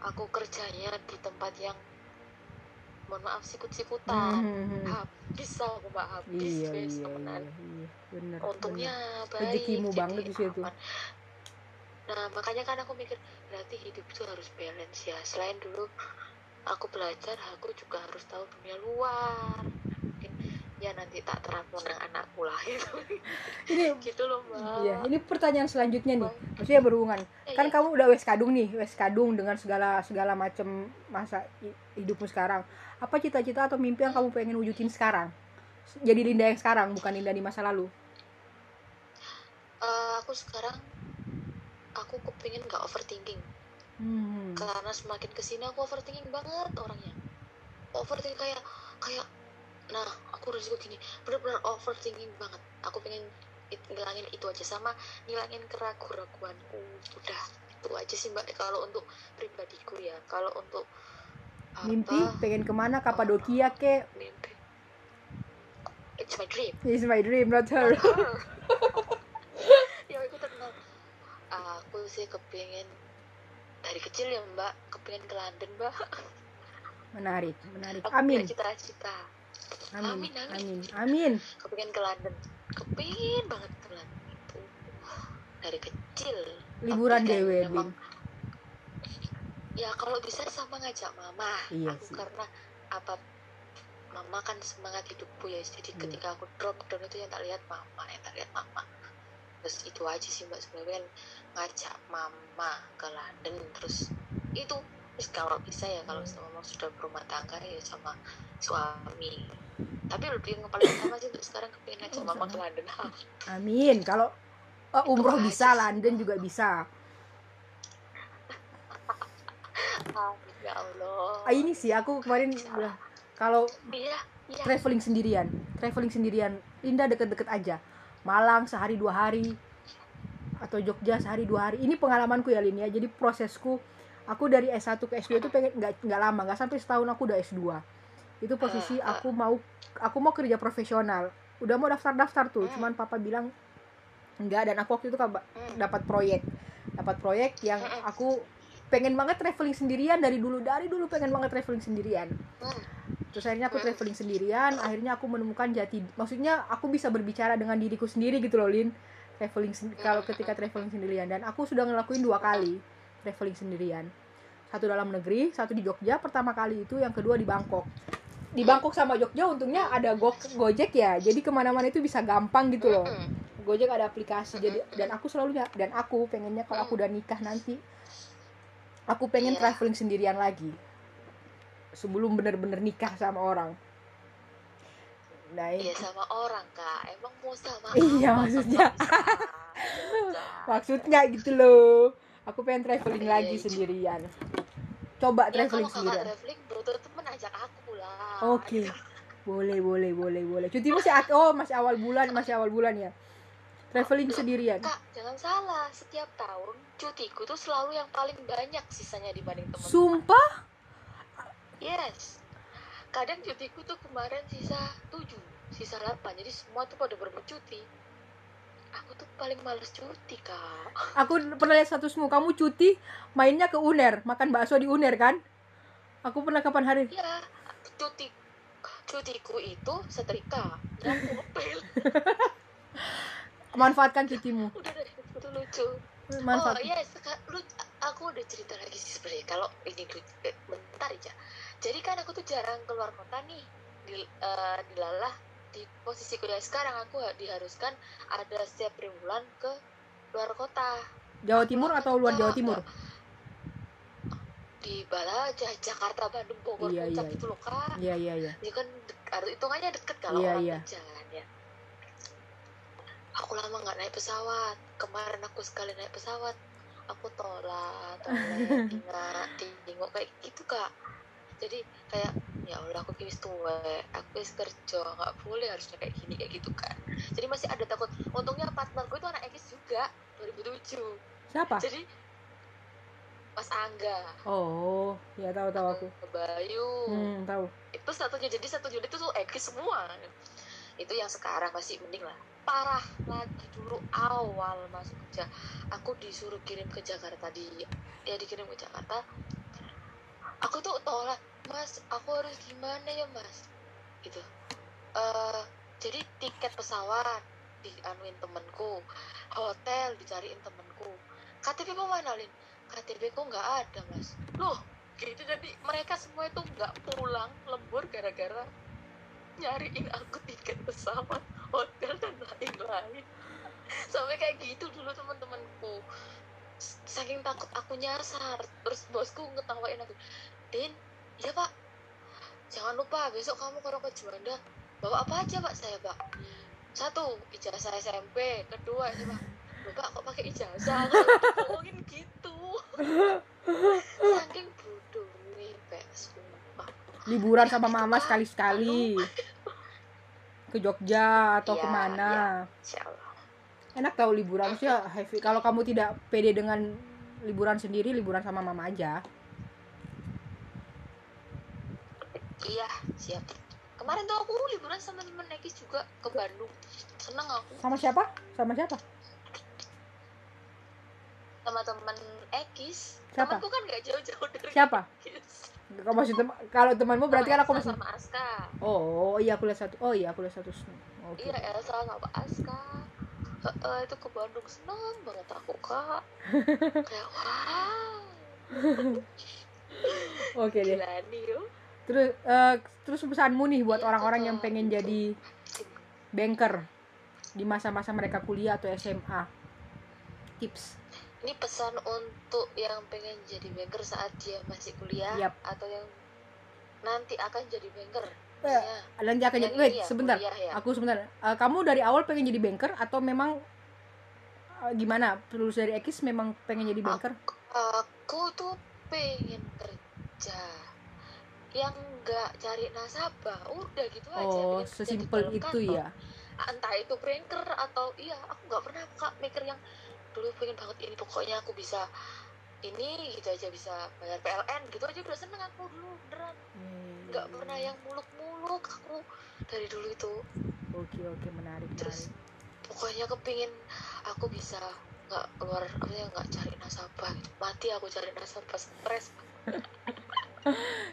aku kerjanya di tempat yang mohon maaf sikut-sikutan Hmm, habis aku mbak habis iya wes iya temenan iya iya bener untungnya bener. baik Rezekimu jadi banget di situ. aman. nah makanya kan aku mikir berarti hidup itu harus balance ya selain dulu aku belajar aku juga harus tahu dunia luar ya nanti tak terapun dengan anakku lah. Itu ini gitu loh mbak. Iya ini pertanyaan selanjutnya nih. Maksudnya berhubungan. Eh, kan iya. kamu udah wes kadung nih wes kadung dengan segala segala macam masa hi- hidupmu sekarang. Apa cita-cita atau mimpi yang kamu pengen wujudin sekarang? Jadi Linda yang sekarang bukan Linda di masa lalu? Eh, aku sekarang aku kepingin nggak overthinking. Hmm. karena semakin ke sini aku overthinking banget orangnya. Overthinking kayak kayak nah aku harus gini. Bener-bener overthinking banget. Aku pengen it- ngilangin itu aja sama ngilangin keraguan-raguanku udah itu aja sih mbak. Kalau untuk pribadiku ya. Kalau untuk apa, mimpi? Pengen ke mana? Kapadokia ke? Mimpi. It's my dream. Is my dream not her. Ya aku tenang. Aku sih kepingin dari kecil ya mbak. Kepingin ke London mbak. Menarik menarik. Aku amin. cita-cita amin. Amin, amin. kepingin ke London. Kepingin banget ke London itu. Dari kecil. Liburan dewe memang- Blin ya kalau bisa sama ngajak mama. Iya aku sih. karena apa mama kan semangat hidupku ya. Jadi Iya. ketika aku drop down itu yang tak lihat mama yang tak lihat mama. Terus itu aja sih mbak. Sebenarnya kan ngajak mama ke London. Terus itu terus kalau bisa ya kalau Hmm. mama sudah berumah tangga ya sama suami. Tapi lebih yang paling utama sih untuk sekarang kepingin ngajak Oh, mama ke. London. Amin. Kalau oh, umroh Itu bisa aja. London juga bisa. Ya Allah. Ah, ini sih aku kemarin bilang kalau iya iya. traveling sendirian traveling sendirian. Linda deket-deket aja. Malang sehari dua hari atau Jogja sehari dua hari. Ini pengalamanku ya Lin ya. Jadi prosesku aku dari S1 ke S2 itu pengen nggak nggak lama nggak sampai setahun aku udah S2 itu posisi Ah, ah. aku mau aku mau kerja profesional udah mau daftar-daftar tuh Hmm. cuman papa bilang enggak dan aku waktu itu Hmm. dapat proyek dapat proyek yang Mm-mm. aku pengen banget traveling sendirian dari dulu dari dulu pengen banget traveling sendirian Hmm. terus akhirnya aku traveling sendirian akhirnya aku menemukan jati maksudnya aku bisa berbicara dengan diriku sendiri gitu loh Lin traveling kalau ketika traveling sendirian dan aku sudah ngelakuin dua kali traveling sendirian satu dalam negeri satu di Jogja. Pertama kali itu yang kedua di Bangkok. Di Bangkok sama Jogja untungnya ada Go Gojek ya. Jadi ke mana-mana itu bisa gampang gitu loh. Gojek ada aplikasi. Jadi dan aku selalu ny- dan aku pengennya kalau aku udah nikah nanti aku pengen Iya. traveling sendirian lagi. Sebelum bener-bener nikah sama orang. Nah Iya sama orang kak, emang mau sama Iya, apa? maksudnya. Maksudnya gitu loh. Aku pengen traveling Iya, lagi iya. sendirian coba Ya traveling kalau sendirian traveling butuh temen ajak aku lah. oke boleh boleh boleh boleh cuti masih oh masih awal bulan masih awal bulan ya traveling sendirian Kak, jangan salah, setiap tahun cutiku tuh selalu yang paling banyak sisanya dibanding temen sumpah Yes. Kadang cutiku tuh kemarin sisa 7, sisa 8. Jadi semua tuh pada berebut cuti. Aku tuh paling males cuti, Kak. aku pernah lihat statusmu kamu cuti mainnya ke Uner makan bakso di Uner kan aku pernah kapan hari Iya, cuti cutiku itu setrika dan mobil. manfaatkan cutimu Udah deh, itu lucu. manfaat Oh iya, lu, aku udah cerita lagi sih sebenarnya. Kalau ini eh, bentar aja. Jadi kan aku tuh jarang keluar kota nih. Di, eh, dilalah di posisi kuliah sekarang aku diharuskan ada setiap bulan ke luar kota. Jawa Timur atau luar Jawa Timur Di Balaja, Jakarta, Bandung, Bogor, Iya, Puncak iya. itu loh kak. iya iya iya Ya kan harus hitungannya deket kalau Iya, orang iya. jalan ya. Aku lama nggak naik pesawat. Kemarin aku sekali naik pesawat, aku tolak, tolak, tinggal, tinggal kayak gitu kak. Jadi kayak ya Allah aku kis tua, aku wis kerja nggak boleh harusnya kayak gini kayak gitu kan. Jadi masih ada takut. Untungnya partner gue itu anak ekis juga 2007. siapa? Jadi Mas Angga, oh ya tahu tahu aku Bayu, hmm tahu. Itu satunya jadi satu unit itu tuh ekis semua. Itu yang sekarang masih mending lah. Parah lagi dulu awal masuk kerja. Aku disuruh kirim ke Jakarta di ya dikirim ke Jakarta aku tuh tolak mas aku harus gimana ya mas? Gitu. Eh jadi tiket pesawat dianuin temenku hotel dicariin temenku KTP ku mana Lin? KTP ku nggak ada mas. Loh gitu jadi mereka semua itu nggak pulang lembur gara-gara nyariin aku tiket pesawat hotel dan lain-lain. Sampai kayak gitu dulu teman-temanku. S- saking takut aku nyasar terus bosku ngetawain aku Din? Iya pak. Jangan lupa besok kamu kalau ke Juanda. Bawa apa aja pak saya pak? Satu ijazah SMP kedua ya pak Loh, pak kok pakai ijazah? Ngomongin gitu? Saking bodohnya pak sumpah. Liburan sama mama sekali-sekali. Ke Jogja atau Iya, ke mana? Allah enak tahu liburan sih ya heavy. Kalau kamu tidak pede dengan liburan sendiri liburan sama mama aja iya siap. Kemarin tuh aku liburan sama temen Nekis juga ke Bandung. Seneng aku. Sama siapa? Sama siapa? Sama temen Ekis. Siapa? temanku kan gak jauh-jauh dari siapa? Ekis. Kamu maksud tem- kalau temanmu berarti kan aku masih sama Aska. Oh iya aku lihat satu oh iya aku lihat satu oke. Iya Elsa sama Aska. Heeh, itu ke Bandung. Seneng banget aku kak. Kayak wah. Oke deh. Gila nih terus eh, terus pesanmu nih buat orang-orang yang pengen jadi banker di masa-masa mereka kuliah atau SMA tips. Ini pesan untuk yang pengen jadi banker saat dia masih kuliah Yap. atau yang nanti akan jadi banker. Eh, Iya. nanti akan jadi wait ya, sebentar. ya. aku sebentar. Eh, kamu dari awal pengen jadi banker atau memang eh, gimana? Lulus dari Ekis memang pengen jadi banker? Aku tuh pengen kerja yang nggak cari nasabah udah gitu aja oh sesimpel itu ya? Entah itu banker atau iya aku nggak pernah kak mikir yang dulu pengen banget ini pokoknya aku bisa ini gitu aja bisa bayar PLN gitu aja udah seneng aku dulu beneran. Nggak Hmm. pernah yang muluk-muluk aku dari dulu itu. Oke oke menarik terus menarik. pokoknya kepingin aku bisa nggak keluar ya nggak cari nasabah gitu. Mati aku cari nasabah stres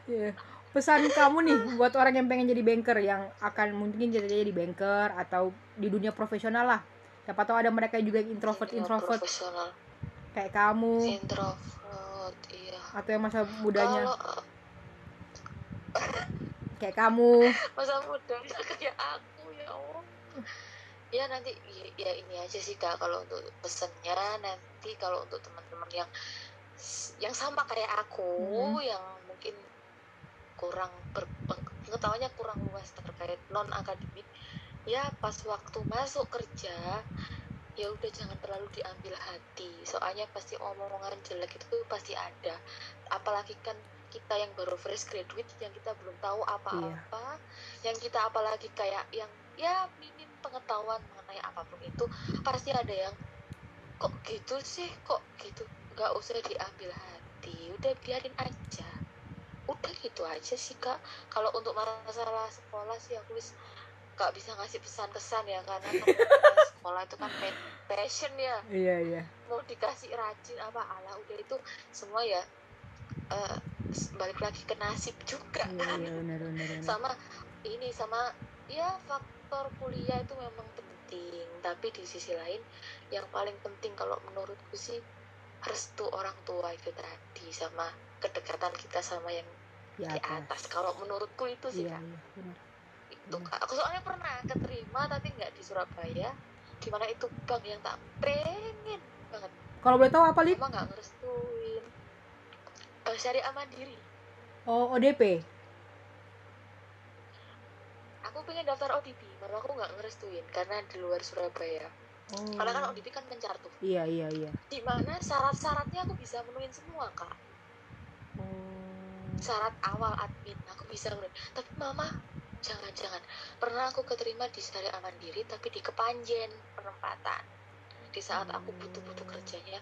Iya. pesan kamu nih buat orang yang pengen jadi banker yang akan mungkin jadi jadi banker atau di dunia profesional lah. Siapa tahu ada mereka juga yang introvert Dunia introvert. profesional. Kayak kamu. Introvert iya. Atau yang masa mudanya. Kalau eh, kayak kamu. masa mudanya kayak aku ya Allah. Ya nanti ya, ya ini aja sih kak. Kalau untuk pesennya nanti kalau untuk teman-teman yang yang sama kayak aku Hmm. yang mungkin kurang ber, pengetahuannya kurang luas terkait non akademik ya pas waktu masuk kerja ya udah jangan terlalu diambil hati. Soalnya pasti omongan jelek itu pasti ada. Apalagi kan kita yang baru fresh graduate yang kita belum tahu apa-apa. Yang kita apalagi kayak yang ya minim pengetahuan mengenai apa pun itu pasti ada yang kok gitu sih? Kok gitu nggak usah diambil hati udah biarin aja. Udah gitu aja sih kak. Kalau untuk masalah sekolah sih aku wis nggak bisa ngasih pesan kesan ya karena kan sekolah itu kan pa- passion ya. Iya iya. Mau dikasih rajin apa ala udah itu semua ya eh, balik lagi ke nasib juga. Iya iya benar benar benar. sama ini sama ya faktor kuliah itu memang penting. Tapi di sisi lain yang paling penting kalau menurutku sih restu orang tua itu tadi sama kedekatan kita sama yang di di atas. atas. Kalau menurutku itu sih iya Kak. iya benar. Itu kak. Aku soalnya pernah keterima tapi nggak di Surabaya. Di mana itu bank yang tak pengen banget. Kalau boleh tahu apa lip mama nggak ngerestuin. Bank Syariah Mandiri. Oh ODP aku pengen daftar ODP mama aku nggak ngerestuin karena di luar Surabaya oh. Karena kan ODP kan mencar tuh. Iya iya iya. Di mana syarat-syaratnya aku bisa menuin semua kak. Oh. Syarat awal admin aku bisa menuin tapi mama jangan jangan pernah aku keterima di Syariah Mandiri tapi di Kepanjen penempatan. Di saat aku butuh-butuh kerjanya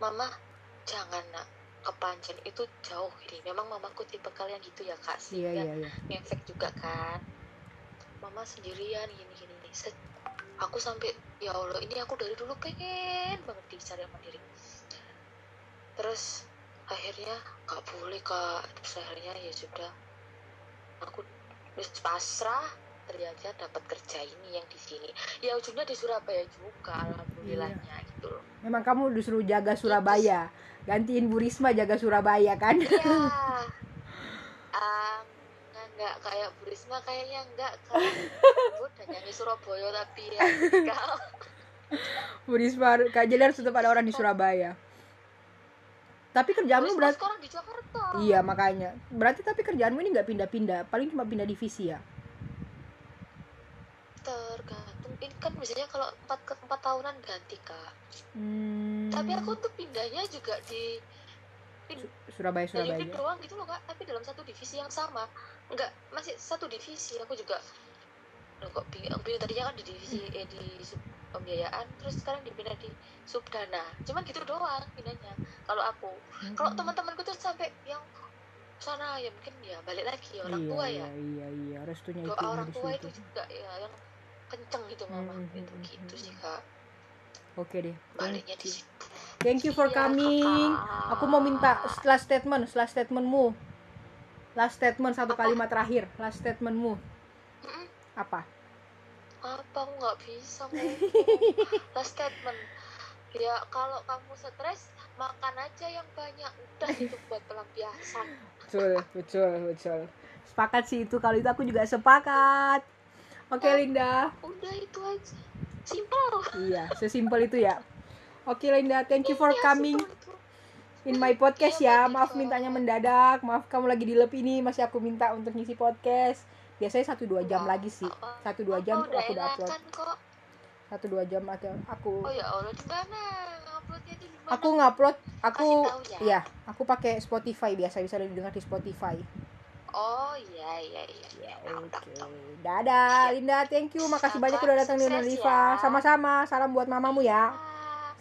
mama jangan nak. Kepanjen itu jauh ini. Memang mamaku tipe kalian gitu ya kak. Iya sehingga iya iya. ngefek juga kan. Mama sendirian gini gini aku sampai ya allah ini aku dari dulu pengen banget Syariah Mandiri terus akhirnya nggak boleh kak. Terus akhirnya ya sudah. Aku pasrah ternyata dapat kerja ini yang di sini. Ya ujungnya di Surabaya juga alhamdulillahnya gitu loh. Memang kamu disuruh jaga Surabaya. Gantiin Bu Risma jaga Surabaya kan? iya. Um, nggak kayak Bu Risma kayaknya enggak kan udah nyanyi Surabaya tapi ya enggak Bu Risma Kak Jelly harus tetap ada orang di Surabaya. Tapi kerjaanmu berarti sekarang di Jakarta Iya makanya. Berarti tapi kerjaanmu ini nggak pindah-pindah, paling cuma pindah divisi ya. tergantung ini kan biasanya kalau empat ke empat tahunan ganti kak Hmm, tapi aku tuh pindahnya juga di Su- Surabaya dari Surabaya. unit doang gitu loh kak tapi dalam satu divisi yang sama enggak masih satu divisi aku juga Loh, kok bingung, aku bingung tadinya kan di divisi eh, di sub pembiayaan terus sekarang dipindah di subdana cuman gitu doang pindahnya kalau aku kalau Hmm. teman-temanku tuh sampai yang sana ya mungkin ya balik lagi orang iya, tua ya Iya iya iya, restunya doa itu orang di tua situ. itu juga ya yang kenceng gitu mama Hmm, itu hmm, gitu hmm, sih hmm. kak Oke deh. Thank baliknya di you. situ Thank you for Iya, coming. Aku mau minta last statement, last statementmu. Last statement satu Apa? kalimat terakhir. Last statementmu Mm-mm. apa? apa aku nggak bisa last statement ya kalau kamu stres makan aja yang banyak udah itu buat pelampiasan Betul, betul, betul. Sepakat sih itu. Kalau itu aku juga sepakat. Oke, Oh. Linda. udah itu aja simple Iya, sesimpel itu ya. Oke, Linda. Thank you for coming. In my podcast ya. Maaf mintanya mendadak. Maaf kamu lagi di lab ini masih aku minta untuk ngisi podcast. Biasanya satu dua jam lagi sih. Satu dua jam aku udah upload. Satu dua jam atau aku oh ya allah di mana uploadnya di mana aku ngupload aku ya. iya aku pakai Spotify biasa bisa didengar di Spotify. oh iya iya iya iya tahu, Oke. tahu. Dadah Linda, thank you. Makasih Kakak, banyak udah datang di Nonliva. ya. Sama-sama. Salam buat mamamu ya.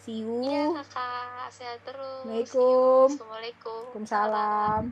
See iya you. kakak sehat terus Assalamualaikum. Assalamualaikum Waalaikumsalam.